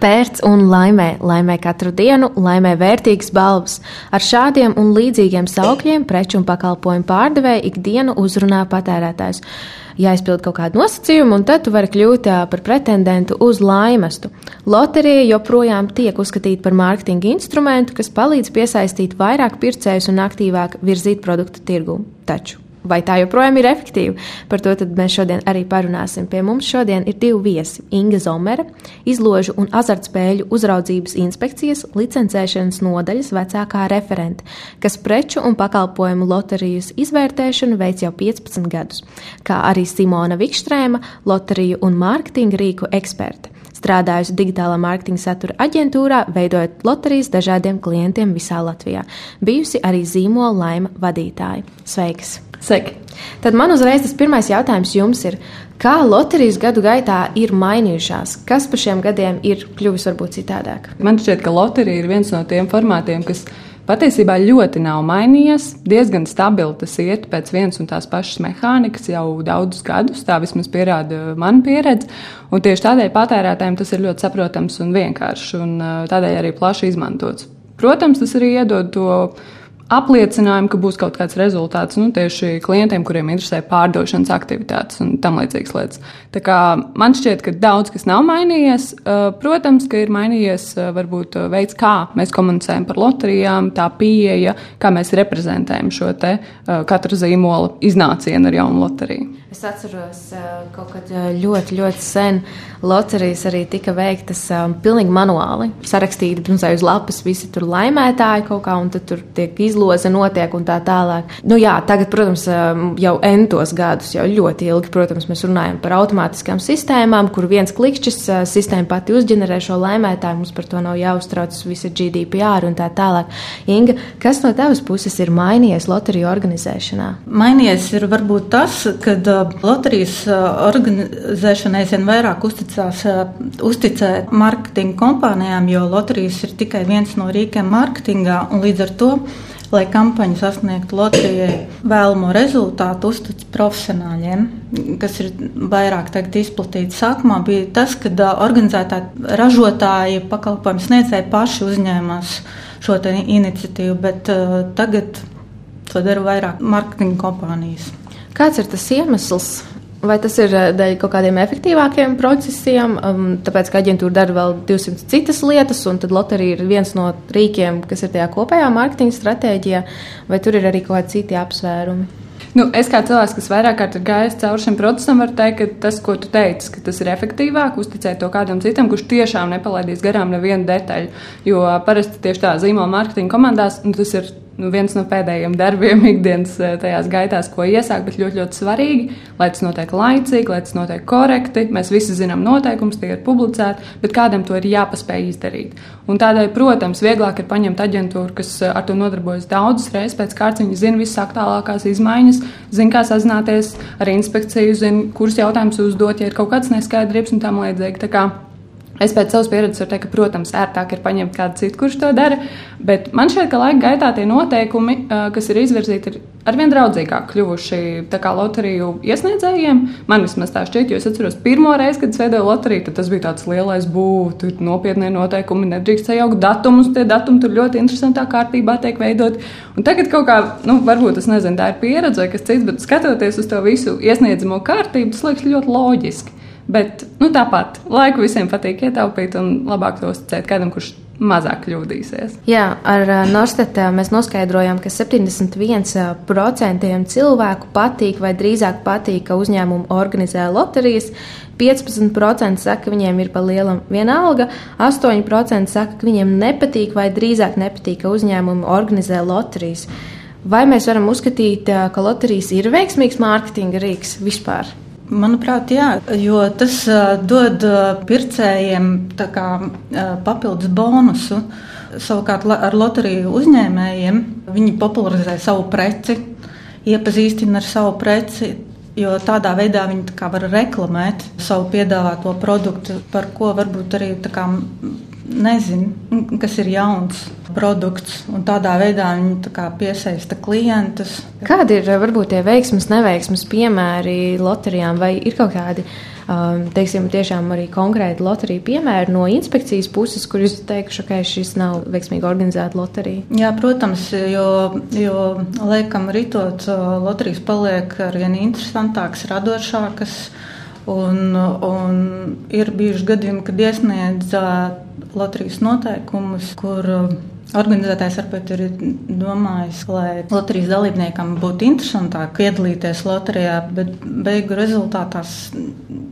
Pērts un laimē, laimē katru dienu, laimē vērtīgas balvas. Ar šādiem un līdzīgiem saukļiem preču un pakalpojumu pārdevēji ikdienu uzrunā patērētājs. Jāizpild kaut kāda nosacījuma, un tad tu vari kļūt par pretendentu uz laimestu. Loterija joprojām tiek uzskatīta par mārketinga instrumentu, kas palīdz piesaistīt vairāk pircējus un aktīvāk virzīt produktu tirgu. Taču Vai tā joprojām ir efektīva? Par to mēs šodien arī parunāsim. Pie mums šodien ir divi viesi - Inga Zomere, izložu un azartspēļu uzraudzības inspekcijas licencēšanas nodaļas vecākā referente, kas preču un pakalpojumu loterijas izvērtēšanu veic jau 15 gadus, kā arī Simona Vikstrēma, loteriju un mārketinga rīku eksperte strādājusi digitālā mārketinga satura aģentūrā, veidojot loterijas dažādiem klientiem visā Latvijā. Bijusi arī zīmola laima vadītāja. Sveiks! Sveiki! Tad man uzreiz tas pirmais jautājums jums ir, kā loterijas gadu gaitā ir mainījušās? Kas pa šiem gadiem ir kļuvis varbūt citādāk? Man šķiet, ka loterija ir viens no tiem formātiem, kas patiesībā ļoti nav mainījies. Diezgan stabili tas iet pēc vienas un tās pašas mehānikas jau daudzus gadus. Tā vismaz pierāda mana pieredze. Un tieši tādēļ patērētājiem tas ir ļoti saprotams un vienkāršs, un tādēļ arī plaši izmantots. Protams, tas arī iedod to apliecinājumu, ka būs kaut kāds rezultāts nu, tieši klientiem, kuriem interesē pārdošanas aktivitātes un tam līdzīgas lietas. Tā kā man šķiet, ka daudz kas nav mainījies. Protams, ka ir mainījies varbūt veids, kā mēs komunicējam par loterijām, tā pieeja, kā mēs reprezentējam šo te katru zīmola iznācienu ar jaunu loteriju. Es atceros, kaut kad ļoti, ļoti sen loterijas arī tika veiktas um, pilnīgi manuāli. Sarakstīti pirms uz lapas visi tur laimētāji kaut kā, un tad tur tiek izloze notiek un tā tālāk. Nu jā, tagad, protams, jau entos gadus, jau ļoti ilgi, protams, mēs runājam par automātiskām sistēmām, kur viens klikšķis sistēma pati uzģenerē šo laimētāju, mums par to nav jāuztraucas, visi GDPR un tā tālāk. Inga, kas no tavas puses ir mainījies loteriju organizēšanā? Mainījies ir varbūt tas, kad loterijas organizēšanai vien vairāk uzticās, uzticē mārketinga kompānijām, jo loterijas ir tikai viens no rīkiem mārketingā, un līdz ar to, lai kampaņu sasniegtu loterijai vēlamo rezultātu, uztic profesionāļiem, kas ir vairāk tagad izplatīti. Sākumā bija tas, kad organizētāji, ražotāji, pakalpojumu sniedzēji paši uzņēmās šo iniciatīvu, bet uh, tagad to dara vairāk mārketinga kompānijas. Kāds ir tas iemesls? Vai tas ir eh, dēļ kaut kādiem efektīvākiem procesiem, um, tāpēc, ka aģentūra dara vēl 200 citas lietas, un tad loterija ir viens no rīkiem, kas ir tajā kopējā mārketinga stratēģijā, vai tur ir arī kaut kādi citi apsvērumi? Nu, es kā cilvēks, kas vairāk kārt ir gājis cauri šim procesam, varu teikt, ka tas, ko tu teici, ka tas ir efektīvāk, uzticēt to kādam citam, kurš tiešām nepalaidīs garām nevienu detaļu. Jo parasti tieši tā zīmola mārketinga komandās, un tas ir nu, viens no pēdējiem darbiem ikdienas eh, tajās gaitās, ko iesāk, bet ļoti, ļoti svarīgi, lai tas notiek laicīgi, lai tas notiek korekti. Mēs visi zinām noteikumus, tie ir publicēti, bet kādam to ir jāpaspēj izdarīt. Un tādēļ, protams, vieglāk ir paņemt aģentūru, kas eh, ar to nodarbojas daudzas reizes pēc kārtas. Viņi zina visas aktuālākās izmaiņas, zina, kā sazināties ar inspekciju, zina, kurus jautājumus uzdot, ja ir kaut kādas neskaidrības un tam līdzīgi. Es pēc savas pieredzes varu teikt, ka, protams, ērtāk ir paņemt kādu citu, kurš to dara. Bet man šķiet, ka laika gaitā tie noteikumi, kas ir izvirzīti, ir arvien draudzīgāk kļuvuši loteriju iesniedzējiem. Man vismaz tā šķiet, jo es atceros pirmo reizi, kad es veidoju loteriju, tas bija tāds lielais būvs, tur nopietni noteikumi, nedrīkst sajaukt datumus. Tie datumi tur ļoti interesantā kārtībā tiek veidot. Un tagad kaut kā, nu, varbūt tas nezinu, tā ir pieredze vai kas cits, bet skatoties uz to visu iesniedzamo kārtību, tas liekas ļoti loģiski. Bet nu, tāpat laiku visiem patīk ietaupīt un labāk to uzticēt kādam, kurš mazāk kļūdīsies. Jā, ar Norstedā mēs noskaidrojām, ka 71% cilvēku patīk, vai drīzāk patīk, ka uzņēmumi organizē loterijas. 15% saka, ka viņiem ir pa lielam vienalga, 8% saka, ka viņiem nepatīk, vai drīzāk nepatīk, ka uzņēmumi organizē loterijas. Vai mēs varam uzskatīt, ka loterijas ir veiksmīgs mārketinga rīks vispār? Manuprāt, jā, jo tas dod pircējiem kā, papildus bonusu. Savukārt ar loteriju uzņēmējiem viņi popularizē savu preci, iepazīstina ar savu preci, jo tādā veidā viņi tā var reklamēt savu piedāvāto produktu, par ko varbūt arī kā, nezina, kas ir jauns produkts. Tādā veidā viņi kā, piesaista klientus. Kādi ir varbūt tie veiksmes, neveiksmes piemēri loterijām, vai ir kaut kādi? Um, teiksim, tiešām arī konkrēti loteriju piemēri no inspekcijas puses, kur jūs teikšu, ka šis nav veiksmīgi organizēta loterija? Jā, protams, jo, jo liekam, ritot, loterijas paliek arvien interesantākas, radošākas. Un, un ir bijuši gadījumi, kad iesniedz loterijas noteikumus, kur Organizētājs varbūt ir domājis, lai loterijas dalībniekam būtu interesantāk piedalīties loterijā, bet beigu rezultātā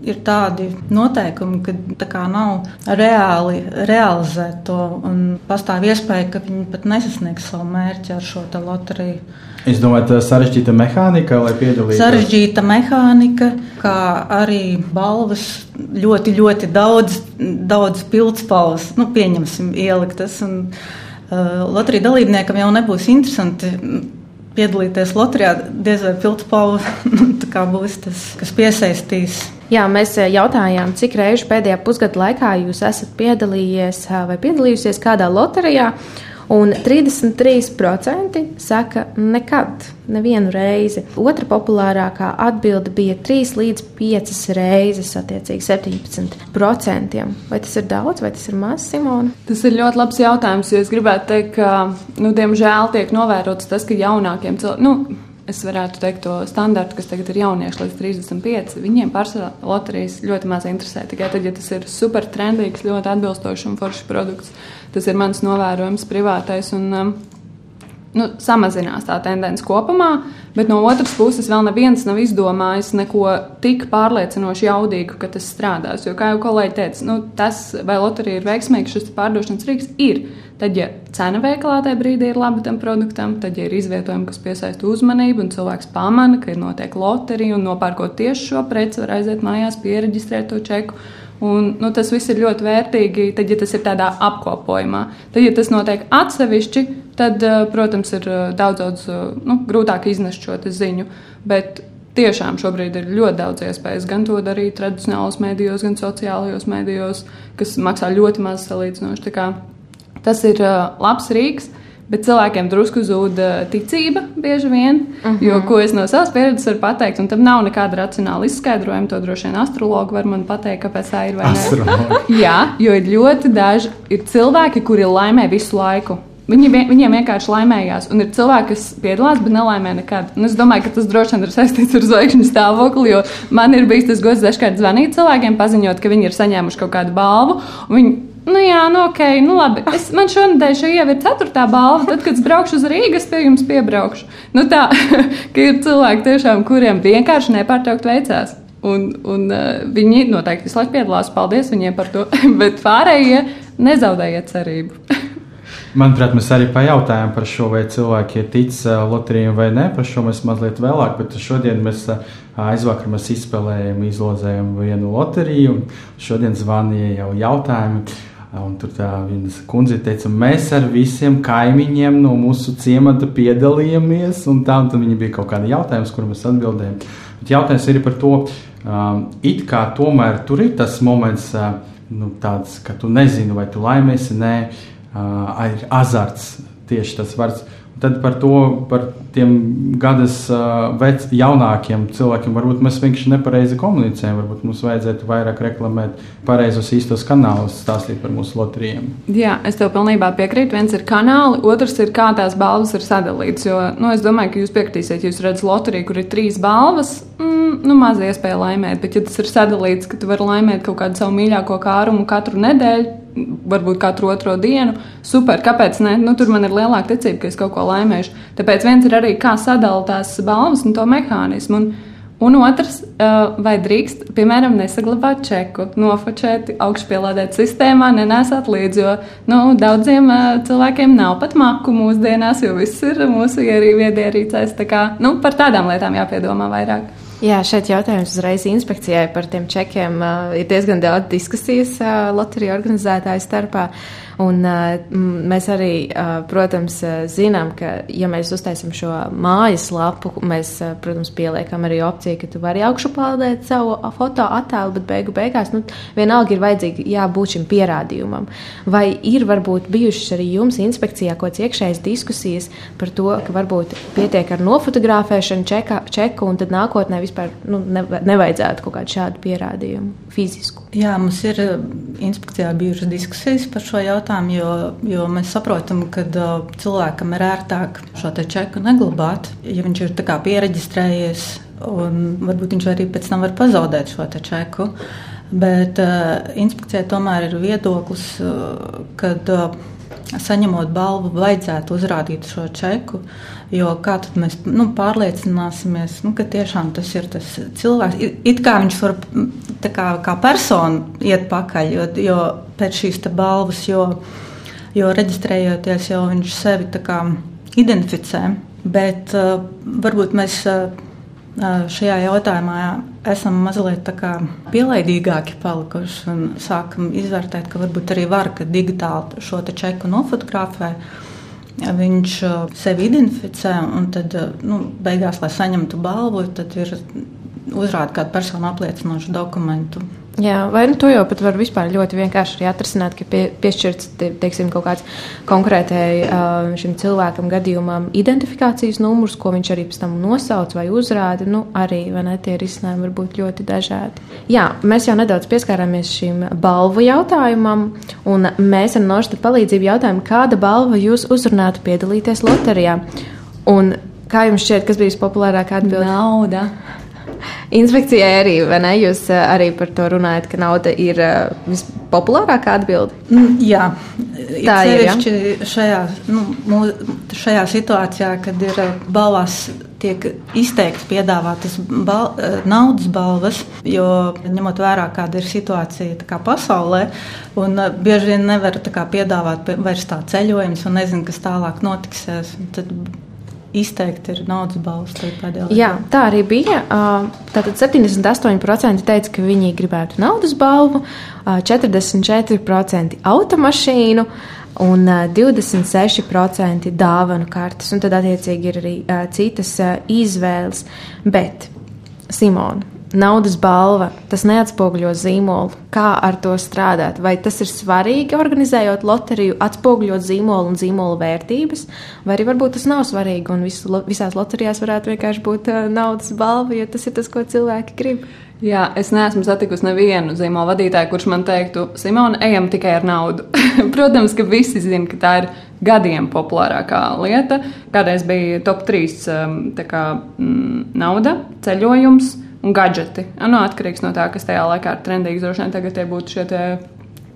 ir tādi noteikumi, ka tā kā nav reāli realizēt to un pastāv iespēja, ka viņi pat nesasniegs savu mērķi ar šo loteriju. Es domāju, tā ir sarežģīta mehānika, lai piedalītos. Sarežģīta mehānika, kā arī balvas ļoti, ļoti daudz, daudz pildspalvas, nu, pieņemsim, ieliktas. Un, uh, loterija dalībniekam jau nebūs interesanti piedalīties loterijā, diez vai pildspalva būs tas, kas piesaistīs. Jā, mēs jautājām, cik reizi pēdējā pusgada laikā jūs esat piedalījies vai piedalījusies kādā loterijā. Un 33% saka, nekad, nevienu reizi. Otra populārākā atbilde bija 3 līdz 5 reizes, attiecīgi 17%. Vai tas ir daudz vai tas ir maz, Simona? Tas ir ļoti labs jautājums, jo es gribētu teikt, ka, nu, diemžēl tiek novērots tas, ka jaunākiem cilvēkiem. Nu, es varētu teikt to standartu, kas tagad ir jaunieši līdz 35. Viņiem pārsvarā loterijas ļoti maz interesē. Tikai tad, ja tas ir super trendīgs, ļoti atbilstošs un foršs produkts, tas ir mans novērojums privātais. Un, um, nu, samazinās tā tendence kopumā, bet no otras puses vēl neviens nav izdomājis neko tik pārliecinoši jaudīgu, ka tas strādās. Jo, kā jau kolēģi teica, nu, tas, vai loterija ir veiksmīga, šis pārdošanas rīks ir. Tad, ja cena veikalā tajā brīdī ir laba tam produktam, tad, ja ir izvietojumi, kas piesaista uzmanību, un cilvēks pamana, ka ir notiek loterija, un nopērkot tieši šo preci, var aiziet mājās, pieregistrēt to čeku Un, nu, tas viss ir ļoti vērtīgi, tad, ja tas ir tādā apkopojumā. Tad, ja tas notiek atsevišķi, tad, eh, protams, ir eh, daudz, daudz eh, nu, grūtāk iznest šo ziņu. Bet tiešām šobrīd ir ļoti daudz iespējas gan to darīt tradicionālos mēdījos, gan sociālajos mēdījos, kas maksā ļoti maz salīdzinoši. Tas ir labs rīks. Bet cilvēkiem drusku zūd ticība bieži vien. Uh -huh. Jo, ko es no savas pieredzes varu pateikt, un tam nav nekāda racionāla izskaidrojuma. To droši vien astrologi var man pateikt, kāpēc tā ir. Jā, jo ir ļoti daži ir cilvēki, kuri laimē visu laiku. Viņi, viņiem vienkārši laimējās, un ir cilvēki, kas piedalās, bet nelaimē nekad. Un es domāju, ka tas droši vien ir saistīts ar zvaigžņu stāvokli, jo man ir bijis tas gods dažkārt zvanīt cilvēkiem, paziņot, ka viņi ir saņēmuši kaut kādu balvu. Viņi Nu, jā, nu, ok, nu, labi. Es, man šonadēļ šī jau ir ceturtā balva. Tad, kad es braukšu uz Rīgas, pie jums piebraukšu. Nu, tā, ka ir cilvēki, tiešām, kuriem vienkārši nepārtraukt veicās. Un, un uh, viņi noteikti visu laiku piedalās. Paldies viņiem par to. Bet pārējie nezaudējiet cerību. Manuprāt, mēs arī pajautājām par šo, vai cilvēki ir ticis uh, loterijam vai nē. Par šo mēs mazliet vēlāk, bet šodien mēs uh, aizvakar mēs izspēlējām, izlozējām vienu loteriju. Šodien zvanīja jau jautājumi. Un tur tā viena kundze teica, mēs ar visiem kaimiņiem no mūsu ciemata piedalījāmies. Un tā, un viņi bija kaut kādi jautājumi, kuriem mēs atbildējām. Bet jautājums ir par to, um, it kā tomēr tur ir tas moments, uh, nu, tāds, ka tu nezini, vai tu laimēsi, nē, uh, ir azarts tieši tas vārds. Tad par to, par tiem gadas vec, jaunākiem cilvēkiem, varbūt mēs vienkārši nepareizi komunicējam. Varbūt mums vajadzētu vairāk reklamēt pareizos īstos kanālus, stāstīt par mūsu loterijiem. Jā, es tev pilnībā piekrītu. Viens ir kanāli, otrs ir kā tās balvas ir sadalītas. Jo nu, es domāju, ka jūs piekritīsiet, jūs redzat loteriju, kur ir trīs balvas, mm, nu, maz iespēja laimēt. Bet, ja tas ir sadalīts, ka tu vari laimēt kaut kādu savu mīļāko kārumu katru nedēļu, varbūt katru otro dienu. Super, kāpēc ne? Nu, tur man ir lielāka ticība, ka es kaut ko laimēšu. Tāpēc viens ir arī, kā sadalīt tās balvas un to mehānismu. Un, Un otrs, vai drīkst, piemēram, nesaglabāt čeku, nofočēt, augšupielādēt sistēmā, nenēsāt līdzi, jo nu, daudziem cilvēkiem nav pat maku mūsdienās, jo viss ir mūsu ierīviedierīcēs. Tā kā nu, par tādām lietām jāpiedomā vairāk. Jā, šeit jautājums uzreiz inspekcijai par tiem čekiem. Uh, ir diezgan daudz diskusijas uh, loteriju organizētāju starpā. Un, mēs arī, protams, zinām, ka, ja mēs uztaisam šo mājas lapu, mēs, protams, pieliekam arī opciju, ka tu vari augšupeldēt savu fotoattēlu, bet beigu beigās nu, vienalga ir vajadzīgi jābūt šim pierādījumam. Vai ir varbūt bijušas arī jums inspekcijā kaut kāds iekšējas diskusijas par to, ka varbūt pietiek ar nofotografēšanu čeka, čeku un tad nākotnē vispār nu, nevajadzētu kaut kādu šādu pierādījumu fizisku? Jā, mums ir inspekcijā bijušas diskusijas par šo jautājumu jo, jo mēs saprotam, ka uh, cilvēkam ir ērtāk šo čeku neglabāt, ja viņš ir pieregistrējies, un varbūt viņš arī pēc tam var pazaudēt šo čeku. Bet uh, inspekcijai tomēr ir viedoklis, uh, kad uh, saņemot balvu, vajadzētu uzrādīt šo čeku. Jo kā tad mēs nu, pārliecināsimies, nu, ka tiešām tas ir tas cilvēks? It, it kā viņš var kā, kā persona iet pakaļ, jo, jo pēc šīs balvas, jo, jo reģistrējoties, jau viņš sevi kā, identificē. Bet uh, varbūt mēs. Uh, šajā jautājumā esam mazliet pielaidīgāki palikuši un sākam izvērtēt, ka varbūt arī var, ka digitāli šo čeku nofotografē. Viņš sevi identificē, un tad, nu, beigās, lai saņemtu balvu, tad ir uzrādīt kādu personu apliecinošu dokumentu. Jā, vai nu to jau pat var vispār ļoti vienkārši atrisināt, ka pie, piešķirts teiksim, kaut kāds konkrētai šim cilvēkam gadījumam identifikācijas numurs, ko viņš arī pēc tam nosauc vai uzrāda. Nu, arī ne, tie risinājumi var būt ļoti dažādi. Jā, mēs jau nedaudz pieskārāmies šim balvu jautājumam, un mēs ar Norsta palīdzību jautājām, kāda balva jūs uzrunātu piedalīties loterijā. Un kā jums šķiet, kas bija vispopulārākā atbilde? Nauda. Inspekcijai arī, vai ne? Jūs eh, arī par to runājat, ka nauda ir eh, vispopulārākā atbilde. Mm, jā, tā ir. Ja? Šajā, nu, šajā situācijā, kad ir eh, balvās tiek izteikti piedāvātas bal naudas balvas, jo ņemot vērā, kāda ir situācija kā pasaulē, un bieži vien nevar kā, piedāvāt vairs tā ceļojumus un nezinu, kas tālāk notiksies. Tad izteikti ir naudas laikā. Jā, tā arī bija. Tātad 78% teica, ka viņi gribētu naudas balvu, 44% automašīnu un 26% dāvanu kartes. Un tad, attiecīgi, ir arī citas izvēles. Bet, Simona, naudas balva, tas neatspoguļo zīmolu. Kā ar to strādāt? Vai tas ir svarīgi organizējot loteriju, atspoguļot zīmolu un zīmolu vērtības, vai arī varbūt tas nav svarīgi un vis, visās loterijās varētu vienkārši būt naudas balva, jo tas ir tas, ko cilvēki grib. Jā, es neesmu satikusi nevienu zīmola vadītāju, kurš man teiktu, Simona, ejam tikai ar naudu. Protams, ka visi zina, ka tā ir gadiem populārākā lieta. Kādreiz bija top 3 um, kā, mm, nauda, ceļojums gadgeti. Nu, atkarīgs no tā, kas tajā laikā ir trendīgs. Droši vien tagad tie būtu šie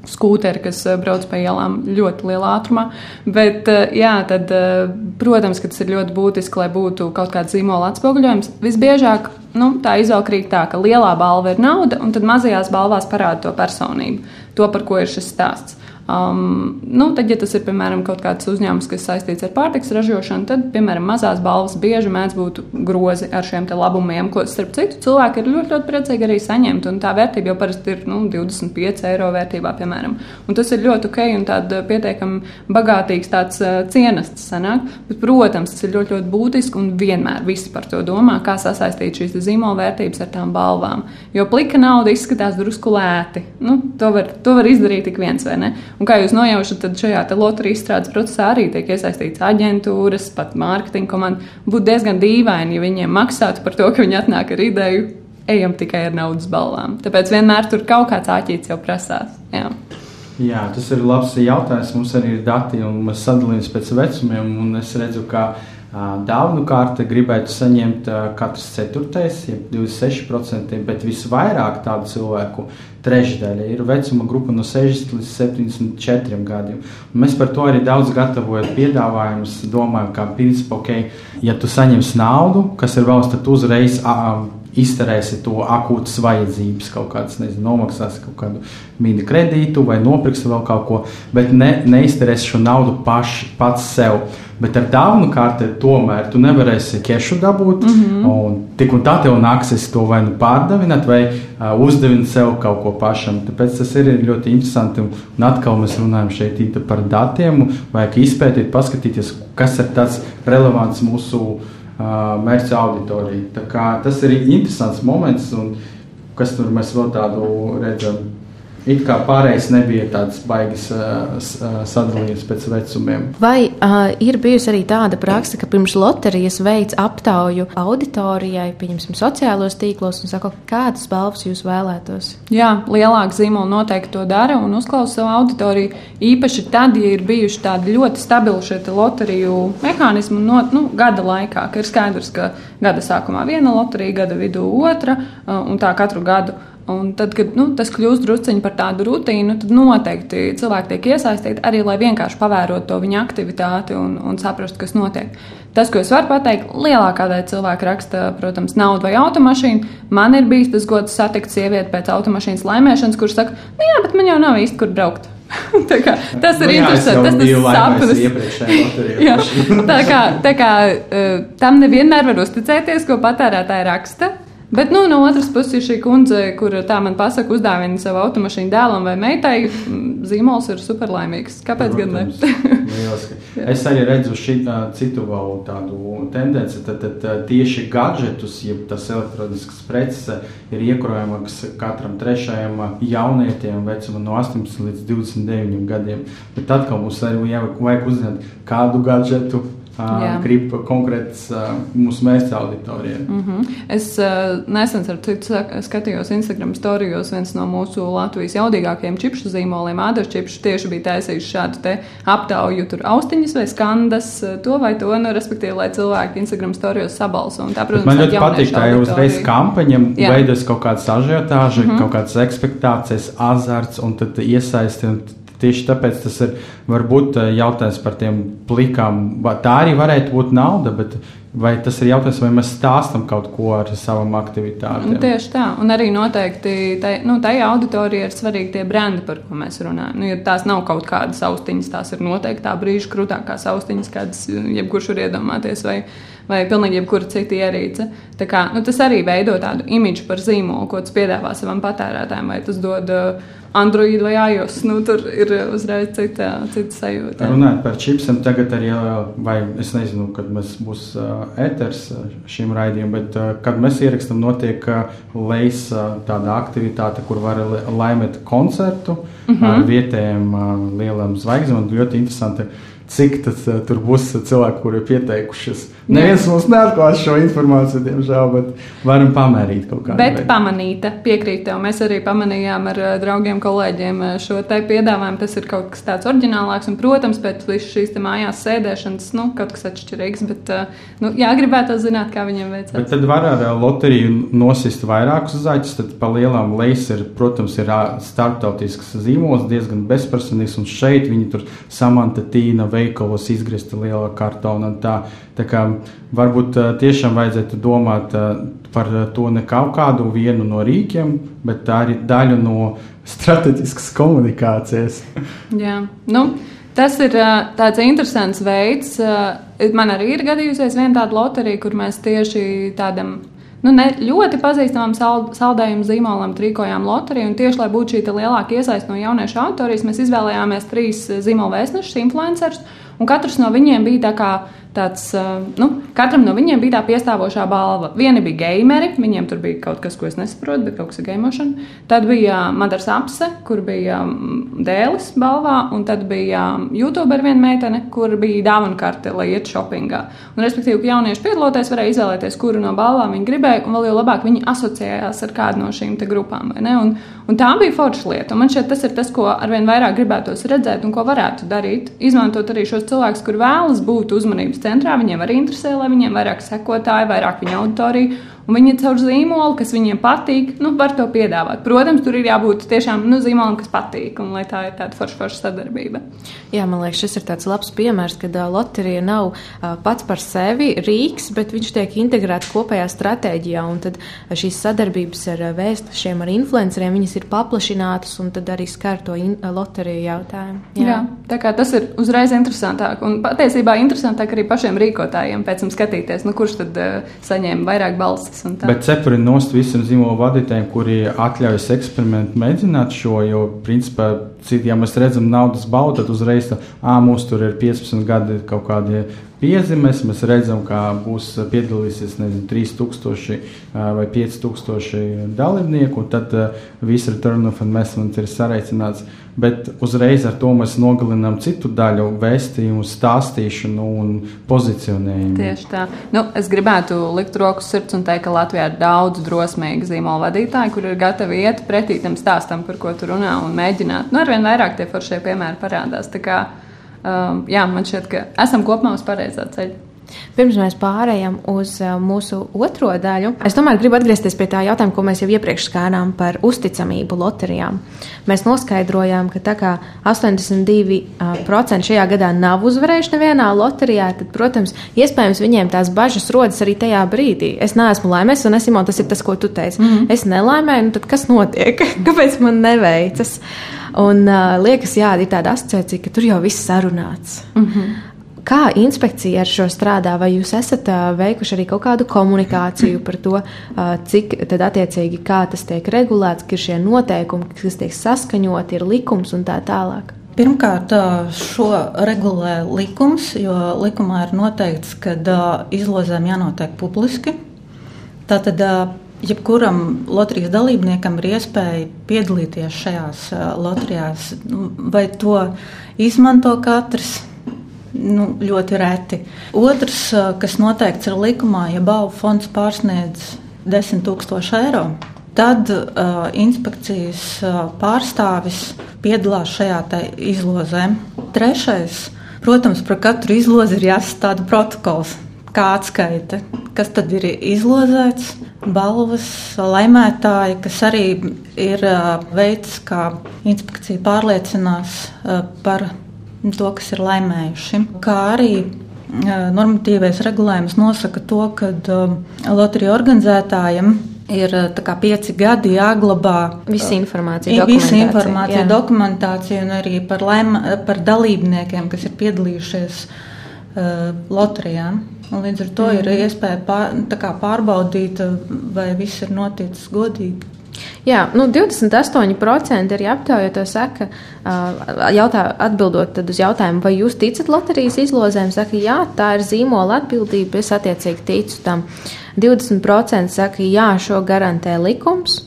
skūteri, kas eh, brauc pa ielām ļoti lielā ātrumā. Bet, eh, jā, tad, eh, protams, ka tas ir ļoti būtiski, lai būtu kaut kāds zīmola atspoguļojums. Visbiežāk nu, tā izaugrīt tā, ka lielā balva ir nauda, un tad mazajās balvās parāda to personību, to, par ko ir šis stāsts. Um, nu, tad, ja tas ir piemēram kaut kāds uzņēmums, kas saistīts ar pārtiks ražošanu, tad, piemēram, mazās balvas bieži mēdz būt grozi ar šiem labumiem, ko, starp citu, cilvēki ir ļoti, ļoti priecīgi arī saņemt. Tā vērtība jau parasti ir nu, 25 eiro vērtībā, piemēram. Un tas ir ļoti ok un tāds pietiekami bagātīgs tāds uh, cienests sanāk. Bet, protams, tas ir ļoti, ļoti būtiski un vienmēr visi par to domā, kā sasaistīt šīs zīmola vērtības ar tām balvām. Jo plika nauda izskatās drusku lēti. Nu, to, var, to var izdarīt tik viens vai ne. Un kā jūs nojaušat, tad šajā loterijas izstrādes procesā arī tiek iesaistīts aģentūras, pat mārketinga komanda. Būtu diezgan dīvaini, ja viņiem maksātu par to, ka viņi atnāk ar ideju, ejam tikai ar naudas balvām. Tāpēc vienmēr tur kaut kāds āķītis jau prasās. Jā. Jā, tas ir labs jautājums. Mums arī ir dati, un mēs sadalāmies pēc vecumiem. Es redzu, ka dāvanu kārta gribētu saņemt katrs ceturtais, ja 26%, bet visvairāk tādu cilvēku trešdaļa ir vecuma grupa no 60 līdz 74 gadiem. Un mēs par to arī daudz gatavojam piedāvājumus, domājam, ka principā, ok, ja tu saņemsi naudu, kas ir valsts, tad uzreiz izterēsi to akūtas vajadzības, kaut kādas, nezinu, nomaksāsi kaut kādu mini kredītu vai nopirksi vēl kaut ko, bet ne, neizterēsi šo naudu paši, pats sev. Bet ar dāvanu kārtu tomēr tu nevarēsi kešu dabūt. Mm -hmm. Un tik un tā tev nāksies to vai nu pārdavināt, vai uh, uzdevināt sev kaut ko pašam. Tāpēc tas ir ļoti interesanti. Un, un atkal mēs runājam šeit par datiem. Vajag izpētīt, paskatīties, kas ir tāds relevants mūsu uh, mērķa auditorijai. Tas ir interesants moments, un kas tur mēs vēl tādu redzam. It kā pārējais nebija tāds baigas uh, sadalījums pēc vecumiem. Vai uh, ir bijusi arī tāda praksa, ka pirms loterijas veids aptauju auditorijai, pieņemsim, sociālos tīklos un saka, kādas balvas jūs vēlētos? Jā, lielāka zīmola noteikti to dara un uzklausa savu auditoriju. Īpaši tad, ja ir bijuši tādi ļoti stabili šie loteriju mehānismi no nu, gada laikā, ka ir skaidrs, ka gada sākumā viena loterija, gada vidū otra un tā katru gadu. Un tad, kad nu, tas kļūst drusciņi par tādu rutīnu, tad noteikti cilvēki tiek iesaistīti arī, lai vienkārši pavērotu to viņa aktivitāti un, un saprastu, kas notiek. Tas, ko es varu pateikt, lielākā daļa cilvēku raksta, protams, naudu vai automašīnu. Man ir bijis tas gods satikt sievieti pēc automašīnas laimēšanas, kurš saka, nu jā, bet man jau nav īsti kur braukt. kā, tas ir nu, jā, interesanti. Tas ir sapnis. tā kā, tā kā uh, tam nevienmēr var uzticēties, ko patērētāji raksta. Bet nu, no otras puses, ir šī kundze, kur tā man pasaka, uzdāvina savu automašīnu dēlam vai meitai, zīmols ir superlaimīgs. Kāpēc gan ne? es arī redzu šī, citu vēl tādu tendenci, tad, tad tieši gadgetus, ja tas elektronisks preces ir iekrojamāks katram trešajam jaunietim vecumam no 18 līdz 29 gadiem. Bet atkal mums arī vajag uzzināt, kādu gadgetu grib konkrēts mūsu mērķa auditorijai. Mm -hmm. Es nesen ar citu skatījos Instagram storijos, viens no mūsu Latvijas jaudīgākajiem čipšu zīmoliem, Ādams Čipšu, tieši bija taisījis šādu aptauju, tur austiņas vai skandas, to vai to, nu, respektīvi, lai cilvēki Instagram storijos sabalso. Tā, protams, Man ļoti patīk, tā jau uzreiz kampaņa veidojas kaut kādas ažiotāžas, mm -hmm. kaut kādas ekspektācijas, azarts un tad iesaisti. Un Tieši tāpēc tas ir varbūt eh, jautājums par tiem plikām. Tā arī varētu būt nauda, bet vai tas ir jautājums, vai mēs stāstam kaut ko ar savām aktivitātēm? Tieši tā, un arī noteikti tai, nu, tajā auditorijā ir svarīgi tie brendi, par ko mēs runājam. Nu, ja tās nav kaut kādas austiņas, tās ir noteikti tā brīža krūtākās austiņas, kādas jebkurš var iedomāties. Vai, vai pilnīgi jebkura cita ierīce. Tā kā, nu, tas arī veido tādu imidžu par zīmolu, ko tas piedāvā savam patērētājam, vai tas dod uh, Android vai iOS. Nu, tur ir uzreiz cita, cita sajūta. Runājot par čipsiem, tagad arī, vai es nezinu, kad mēs būs uh, ēters šim raidījumam, bet kad mēs ierakstam, notiek lejas tāda aktivitāte, kur var laimēt koncertu ar mhm. vietējiem lielām zvaigznēm. Ļoti interesanti cik tas, uh, tur būs cilvēki, kuri ir pieteikušies. Neviens mums neatklās šo informāciju, diemžēl, bet varam pamērīt kaut veidā. Bet pamanīta, piekrīt tev. Mēs arī pamanījām ar uh, draugiem, kolēģiem uh, šo te piedāvājumu. Tas ir kaut kas tāds oriģinālāks, un, protams, pēc šīs mājās sēdēšanas, nu, kaut kas atšķirīgs. Bet, nu, jā, gribētu zināt, kā viņiem veicas. Bet tad var ar loteriju nosist vairākus zaķus, tad pa lielām lejas ir, protams, ir starptautisks zīmols, diezgan bezpersonīgs, un šeit viņi tur samanta tīna veikalos izgriezta liela kartona. Tā, tā kā varbūt tiešām vajadzētu domāt par to ne kaut kādu vienu no rīkiem, bet tā ir daļa no strateģiskas komunikācijas. Jā, nu. Tas ir tāds interesants veids. Man arī ir gadījusies viena tāda loterija, kur mēs tieši tādam nu, ne ļoti pazīstamam saldējumu zīmolam rīkojām loteriju. Tieši lai būtu šī lielāka iesaiste no jauniešu autorijas, mēs izvēlējāmies trīs zīmola vēstnešus, influencerus, katrs no viņiem bija tāds, nu, katram no viņiem bija tā piestāvošā balva. Vieni bija gameri, viņiem tur bija kaut kas, ko es nesaprotu, bet kaut kas ir gameošana. Tad bija Madars Apse, kur bija dēlis balvā, un tad bija YouTuber viena meitene, kur bija dāvana karte, lai iet shoppingā. Un, respektīvi, ka jaunieši piedaloties varēja izvēlēties, kuru no balvām viņi gribēja, un vēl jau labāk viņi asociējās ar kādu no šīm grupām. Un, un tā bija forša lieta. Un man šķiet, tas ir tas, ko arvien vairāk gribētos redzēt un ko varētu darīt. Izmantot arī šos cilvēkus, kur vēlas būt uzmanības centrā. Viņiem arī interesē, lai viņiem vairāk sekotāji, vairāk viņa auditorija. Viņi caur zīmolu, kas viņiem patīk, nu, var to piedāvāt. Protams, tur ir jābūt tiešām nu, zīmolam, kas patīk, un lai tā ir tāda forša, forša sadarbība. Jā, man liekas, šis ir tāds labs piemērs, kad uh, loterija nav uh, pats par sevi rīks, bet viņš tiek integrēts kopējā stratēģijā. Un tad šīs sadarbības ar uh, vēstešiem, ar influenceriem, viņas ir paplašinātas un tad arī skar to in, uh, loteriju jautājumu. Jā. Jā, tā kā tas ir uzreiz interesantāk. Un patiesībā interesantāk arī pašiem rīkotājiem pēc tam skatīties, nu, kurš tad uh, saņēma vairāk balsis. Bet cepuri nost visiem zīmolu vadītājiem, kuri atļaujas eksperimentu mēģināt šo, jo principā Citi, ja mēs redzam naudas baudu, tad uzreiz tā, ah, mums tur ir 15 gadi kaut kādi piezīmes. Mēs redzam, ka būs piedalīsies nezinu, 3000 vai 5000 dalībnieku, un tad viss return of investment ir sareicināts. Bet uzreiz ar to mēs nogalinām citu daļu, vēstījumu, stāstīšanu un pozicionējumu. Tieši tā. Nu, es gribētu likt roku sirds un teikt, ka Latvijā ir daudz drosmīgu zīmola vadītāju, kur ir gatavi iet pretī tam stāstam, par ko tu runā, un mēģināt. Nu, arvien vairāk tie foršie piemēri parādās. Tā kā, um, jā, man šķiet, ka esam kopumā uz pareizā ceļa. Pirms mēs pārējām uz uh, mūsu otro daļu, es tomēr gribu atgriezties pie tā jautājuma, ko mēs jau iepriekš skārām par uzticamību loterijām. Mēs noskaidrojām, ka tā kā 82% šajā gadā nav uzvarējuši nevienā loterijā, tad, protams, iespējams viņiem tās bažas rodas arī tajā brīdī. Es neesmu laimēs, un es, Simon, tas ir tas, ko tu teici. Mm -hmm. Es nelaimēju, nu tad kas notiek? Kāpēc man neveicas? Un uh, liekas, jā, ir tāda asociācija, ka tur jau viss sarunāts. Mm -hmm. Kā inspekcija ar šo strādā? Vai jūs esat veikuši arī kaut kādu komunikāciju par to, cik tad attiecīgi kā tas tiek regulēts, ir šie noteikumi, kas tiek saskaņoti, ir likums un tā tālāk? Pirmkārt, šo regulē likums, jo likumā ir noteikts, ka izlozēm jānotiek publiski. Tātad jebkuram loterijas dalībniekam ir iespēja piedalīties šajās loterijās, vai to izmanto katrs nu, ļoti reti. Otrs, kas noteikts ir likumā, ja balvu fonds pārsniedz 10 000 eiro. Tad uh, inspekcijas uh, pārstāvis piedalās šajā izlozē. Trešais, protams, par katru izlozi ir jāsastāda protokols, kā atskaita, kas tad ir izlozēts, balvas, laimētāji, kas arī ir uh, veids, kā inspekcija pārliecinās uh, par to, kas ir laimējuši. Kā arī normatīvais regulējums nosaka to, ka loteriju organizētājiem ir kā, pieci gadi jāglabā visa informācija, visa informācija, jā. dokumentācija un arī par, laima, par dalībniekiem, kas ir piedalījušies uh, loterijā. Un līdz ar to mm. ir iespēja pār, kā, pārbaudīt, vai viss ir noticis godīgi. Jā, nu 28% arī aptaujāto saka, jautā, atbildot uz jautājumu, vai jūs ticat loterijas izlozēm, saka, jā, tā ir zīmola atbildība, es attiecīgi ticu tam. 20% saka, jā, šo garantē likums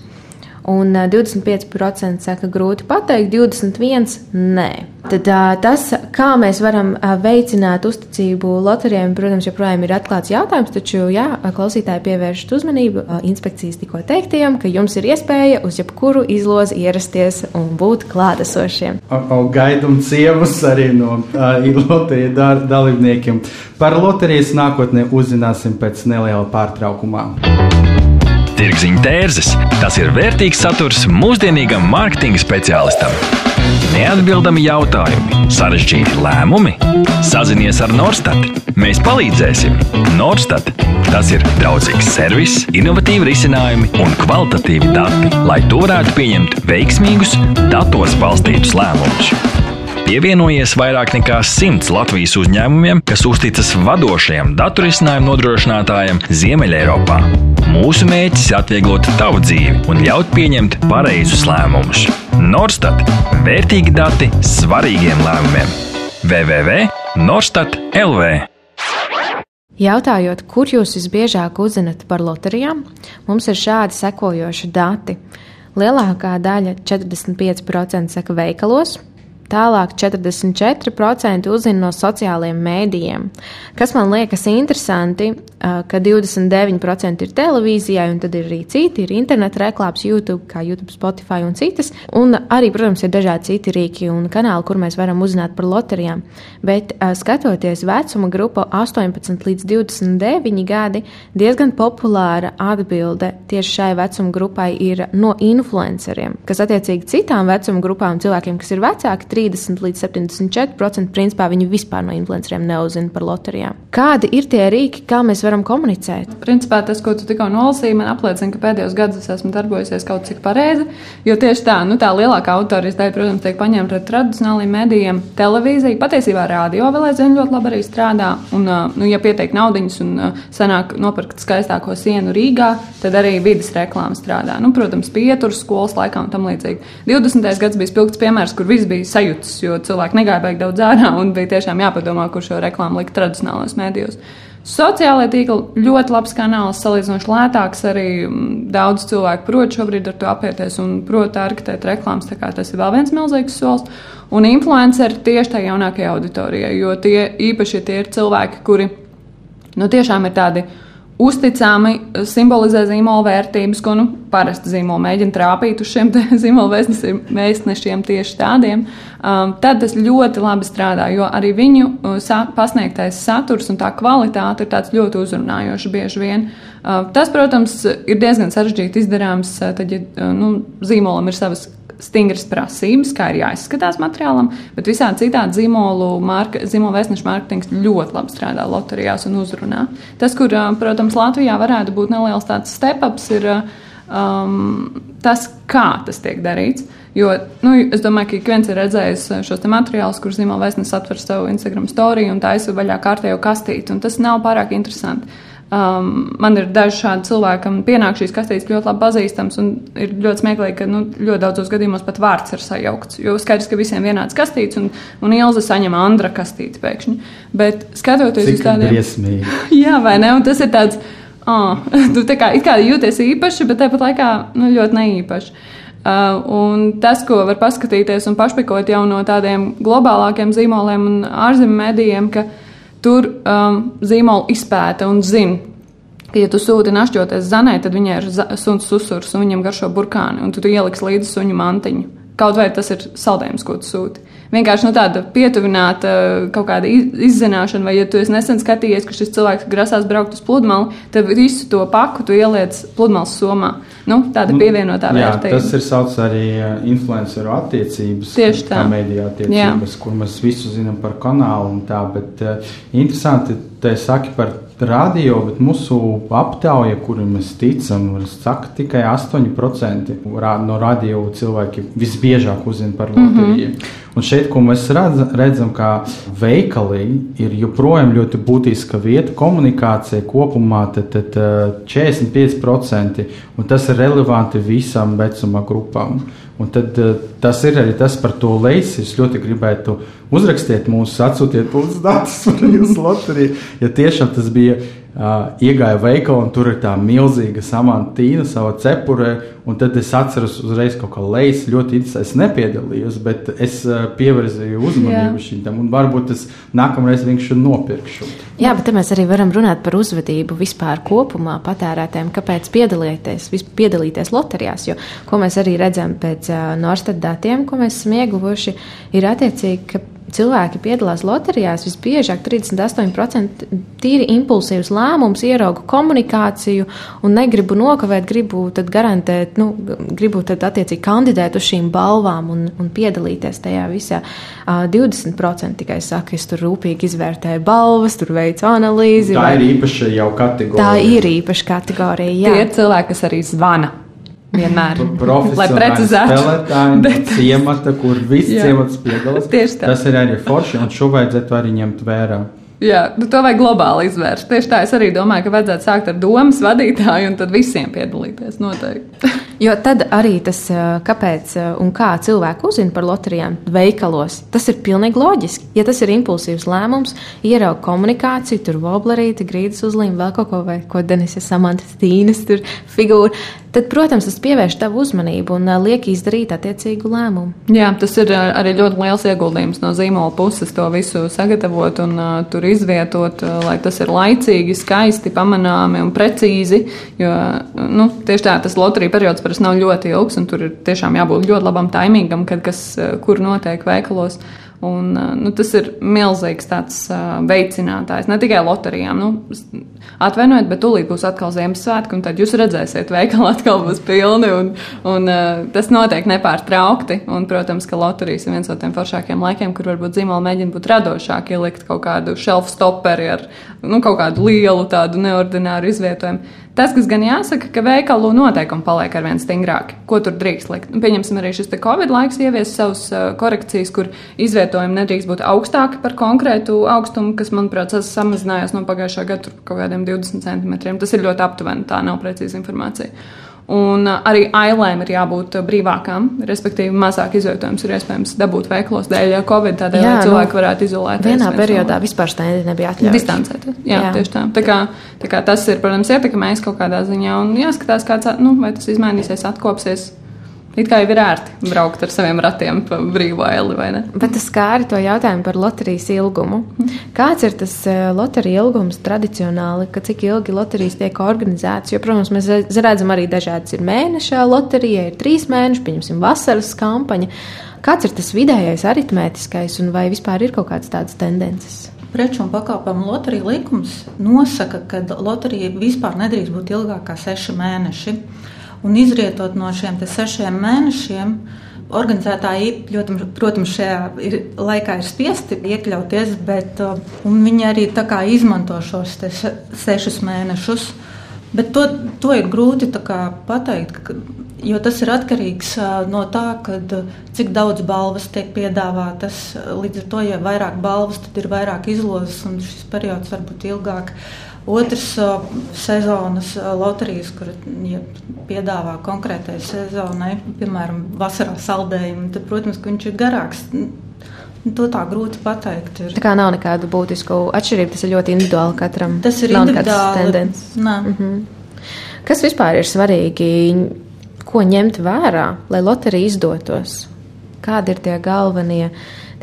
un 25% saka, grūti pateikt, 21% nē. Tad tas, kā mēs varam veicināt uzticību loterijiem, protams, joprojām ir atklāts jautājums, taču, jā, klausītāji pievēršat uzmanību inspekcijas tikko teiktajam, ka jums ir iespēja uz jebkuru izlozi ierasties un būt klātesošiem. Gaidām cievus arī no loterijas dalībniekiem. Par loterijas nākotnē uzzināsim pēc neliela pārtraukumā. Tirziņa tērzes - tas ir vērtīgs saturs mūsdienīgam mārketinga speciālistam. Neatbildami jautājumi, sarežģīti lēmumi. Sazinies ar Norstat. Mēs palīdzēsim. Norstat - tas ir draudzīgs servis, innovatīvi risinājumi un kvalitatīvi dati, lai tu varētu pieņemt veiksmīgus, datos balstītus lēmumus. Pievienojies vairāk nekā simts Latvijas uzņēmumiem, kas uzticas vadošajam datorisinājumu nodrošinātājam Ziemeļeiropā. Mūsu mērķis ir atvieglot tavu dzīvi un ļaut pieņemt pareizus lēmumus. Norstat - vērtīgi dati svarīgiem lēmumiem. www.norstat.lv Jautājot, kur jūs visbiežāk uzzinat par loterijām, mums ir šādi sekojoši dati. Lielākā daļa, 45%, saka veikalos, Tālāk 44% uzzina no sociālajiem mēdījiem. Kas man liekas interesanti, ka 29% ir televīzijai, un tad ir arī citi, ir interneta reklāmas, YouTube, kā YouTube, Spotify un citas. Un arī, protams, ir dažādi citi rīki un kanāli, kur mēs varam uzzināt par loterijām. Bet skatoties vecuma grupu 18 līdz 29 gadi, diezgan populāra atbilde tieši šai vecuma grupai ir no influenceriem, kas attiecīgi citām vecuma grupām cilvēkiem, kas ir vecāki 30 līdz 74% principā viņi vispār no influenceriem neuzzina par loterijām. Kādi ir tie rīki, kā mēs varam komunicēt? Principā tas, ko tu tikko nolasīji, man apliecina, ka pēdējos gados es esmu darbojusies kaut cik pareizi. Jo tieši tā, nu, tā lielākā daļa, protams, tiek paņemta ar tradicionāliem medijiem, televīzija, patiesībā rādio vēl aizvien ļoti labi arī strādā. Un, nu, ja pietiek naudiņas un sanāk nopirkt skaistāko sienu Rīgā, tad arī vidas reklāma strādā. Nu, protams, pieturas skolas laikā un tam līdzīgi. 20. gads bija spilgts piemērs, kur viss bija sajūtas, jo cilvēki negāja baigi daudz ārā un bija tiešām jāpadomā, kur šo reklāmu likt tradicionālajos mēdījos. Sociālajā tīklā ļoti labs kanāls, salīdzinoši lētāks. Arī mm, daudz cilvēku prot šobrīd ar to apieties un prot arkitēt reklāmas. Tas ir vēl viens milzīgs solis. Un influenceri tieši tajā jaunākajā auditorijā, jo tie īpaši tie ir cilvēki, kuri nu, tiešām ir tādi uzticami simbolizē zīmola vērtības, ko nu, parasti zīmola mēģina trāpīt uz šiem zīmola vēstnešiem tieši tādiem, um, tad tas ļoti labi strādā, jo arī viņu uh, sa pasniegtais saturs un tā kvalitāte ir tāds ļoti uzrunājošs bieži vien. Uh, tas, protams, ir diezgan sarežģīti izdarāms, uh, tad, ja nu, zīmolam ir savas stingras prasības, kā ir jāizskatās materiālam, bet visādi citādi zīmolu, marka, zīmolu vēstnešu mārketings ļoti labi strādā loterijās un uzrunā. Tas, kur, protams, Latvijā varētu būt neliels tāds step-ups, ir um, tas, kā tas tiek darīts. Jo nu, es domāju, ka ik viens ir redzējis šos materiālus, kurus zīmola vēstnesis atver savu Instagram storiju un taisa vaļā kārtējo kastīti, un tas nav pārāk interesanti. Um, man ir daži šādi cilvēki, kam pienāk šīs kastītes ļoti labi pazīstams, un ir ļoti smieklīgi, ka nu, ļoti daudzos gadījumos pat vārds ir sajaukts. Jo skaidrs, ka visiem vienāds kastītes, un, un Ilza saņem Andra kastīti pēkšņi. Bet skatoties Cik uz tādiem. briesmīgi. Jā, vai ne? Un tas ir tāds, oh, tu tā kā, kā jūties īpaši, bet tāpat laikā nu, ļoti neīpaši. Uh, un tas, ko var paskatīties un pašpikot jau no tādiem globālākiem zīmoliem un ārzemju medijiem, ka tur um, zīmola izpēta un zina. Ja tu sūti našķoties zanē, tad viņai ir suns susurs un viņam garšo burkāni, un tu, tu ieliksi līdzi suņu mantiņu. Kaut vai tas ir saldējums, ko tu sūti. Vienkārši nu, tāda pietuvināta kaut kāda iz- izzināšana, vai ja tu esi nesen skatījies, ka šis cilvēks grasās braukt uz pludmali, tad visu to paku tu ieliec pludmales somā. Nu, tāda pievienotā Jā, vērtība. tas ir sauc arī uh, influenceru attiecības, Tieši tā. kā mēdīja attiecības, Jā. kur mēs visu zinām par kanālu un tā, bet uh, interesanti, te saki par radio, bet mūsu aptauja, kuri mēs ticam, saka tikai 8% ra- no radio cilvēki visbiežāk uzzina par loteriju. Mm -hmm. Un šeit, ko mēs redzam, redzam ka veikali ir joprojām ļoti būtiska vieta komunikācijai kopumā, tad, tad uh, 45%, un tas ir relevanti visām vecuma grupām. Un tad, tas ir arī tas par to leisi. Es ļoti gribētu uzrakstīt mūsu, atsūtiet mums datus par jūsu loteriju. Ja tiešām tas bija uh, iegāja veikalā un tur ir tā milzīga samantīna savā cepurē, un tad es atceros uzreiz kaut kā lejas ļoti interesanti. Es nepiedalījos, bet es uh, pievērsīju uzmanību šim tam, un varbūt es nākamreiz vienkārši nopirkšu. Jā, bet mēs arī varam runāt par uzvedību vispār kopumā patērētājiem, kāpēc piedalīties, piedalīties loterijās. Jo, ko mēs arī redzam pēc uh, Norstat datiem, ko mēs esam ieguvuši, ir attiecīgi, ka cilvēki piedalās loterijās visbiežāk 38% tīri impulsīvs lēmums, ieraugu komunikāciju un negribu nokavēt, gribu tad garantēt, nu, gribu tad attiecīgi kandidēt uz šīm balvām un, un piedalīties tajā visā. Uh, 20% tikai saka, es tur rūpīgi izvērtēju balvas, tur veicu analīzi. Tā vai- ir īpaša jau kategorija. Tā ir īpaša kategorija. Tie Jā, ir cilvēki, kas arī zvana. Vienmēr. Lai precizētu. spēlētāji, Bet- no ciemata, kur viss ciemats piedalās. Tieši tā. Tas ir arī forši, un šo vajadzētu arī ņemt vērā. Jā, nu to vajag globāli izvērst. Tieši tā es arī domāju, ka vajadzētu sākt ar domas vadītāju un tad visiem piedalīties noteikti. jo tad arī tas, uh, kāpēc uh, un kā cilvēki uzzina par loterijām veikalos, tas ir pilnīgi loģiski. Ja tas ir impulsīvs lēmums, ierauga komunikāciju, tur voblerīti, grīdas uzlīme, vēl kaut ko, vai ko Denisa Samantas Tīnas tur figūra. Tad, protams, tas pievērš tavu uzmanību un liek izdarīt attiecīgu lēmumu. Jā, tas ir arī ļoti liels ieguldījums no zīmola puses to visu sagatavot un uh, tur izvietot, uh, lai tas ir laicīgi, skaisti, pamanāmi un precīzi. Jo nu, tieši tā, tas loterija periods parasti nav ļoti ilgs un tur ir tiešām jābūt ļoti labam taimīgam, kad kas kur notiek veikalos. Uh, Un, nu, tas ir milzīgs tāds uh, veicinātājs ne tikai loterijām. Nu, atvainojiet, bet tūlīt būs atkal Ziemassvētki, un tad jūs redzēsiet, veikali atkal būs pilni. Un, un, uh, tas notiek nepārtraukti. Un, protams, ka loterijas ir viens no tiem foršākiem laikiem, kur varbūt zīmola mēģina būt radošāk, ielikt kaut kādu shelf stoperi ar nu, kaut kādu lielu, tādu neordināru izvietojumu. Tas, kas gan jāsaka, ka veikalu noteikumi paliek ar vien stingrāki. Ko tur drīkst likt? Nu, pieņemsim, arī šis Covid laiks ievies savus korekcijas, kur izvietojumi nedrīkst būt augstāki par konkrētu augstumu, kas, manuprāt, samazinājās no pagājušā gada kaut kādiem 20 centimetriem. Tas ir ļoti aptuveni, tā nav precīza informācija. Un arī ailēm ir jābūt brīvākām, respektīvi, mazāk izvietojums ir iespējams dabūt veiklos dēļ Covid, tādēļ, Jā, lai cilvēki nu, varētu izolēties. Vienā periodā vispār stendi nebija atļauts. Distancēties. Jā, Jā, tieši tā. Tā kā, tā kā tas ir, protams, ietekmējis kaut kādā ziņā un jāskatās, kāds, nu, vai tas izmainīsies, atkopsies. It kā jau ir ērti braukt ar saviem ratiem pa brīvo eli, vai ne? Bet tas skāri to jautājumu par loterijas ilgumu. Kāds ir tas eh, loterija ilgums tradicionāli, ka cik ilgi loterijas tiek organizētas? Jo, protams, mēs redzam arī dažādas ir mēneša loterija, ir trīs mēneši, pieņemsim, vasaras kampaņa. Kāds ir tas vidējais aritmētiskais un vai vispār ir kaut kādas tādas tendences? Preču un pakalpojumu loterija likums nosaka, ka loterija vispār nedrīkst būt ilgāk kā seši mēneši. Un izrietot no šiem sešiem mēnešiem, organizētāji, ļoti, protams, šajā ir, laikā ir spiesti iekļauties, bet uh, viņi arī izmanto šos sešus mēnešus. Bet to, to ir grūti pateikt, jo tas ir atkarīgs no tā, kad, cik daudz balvas tiek piedāvātas. Līdz ar to, ja ir vairāk balvas, tad ir vairāk izlozes, un šis periods var būt ilgāks. Otrs sezonas loterijas, kur ja piedāvā konkrētai sezonai, piemēram, vasarā saldējumu, tad, protams, viņš ir garāks. To tā grūti pateikt. Ir. Tā kā nav nekādu būtisku atšķirību, tas ir ļoti individuāli katram. Tas ir individuāli. Mm -hmm. Kas vispār ir svarīgi, ko ņemt vērā, lai loterija izdotos? Kādi ir tie galvenie?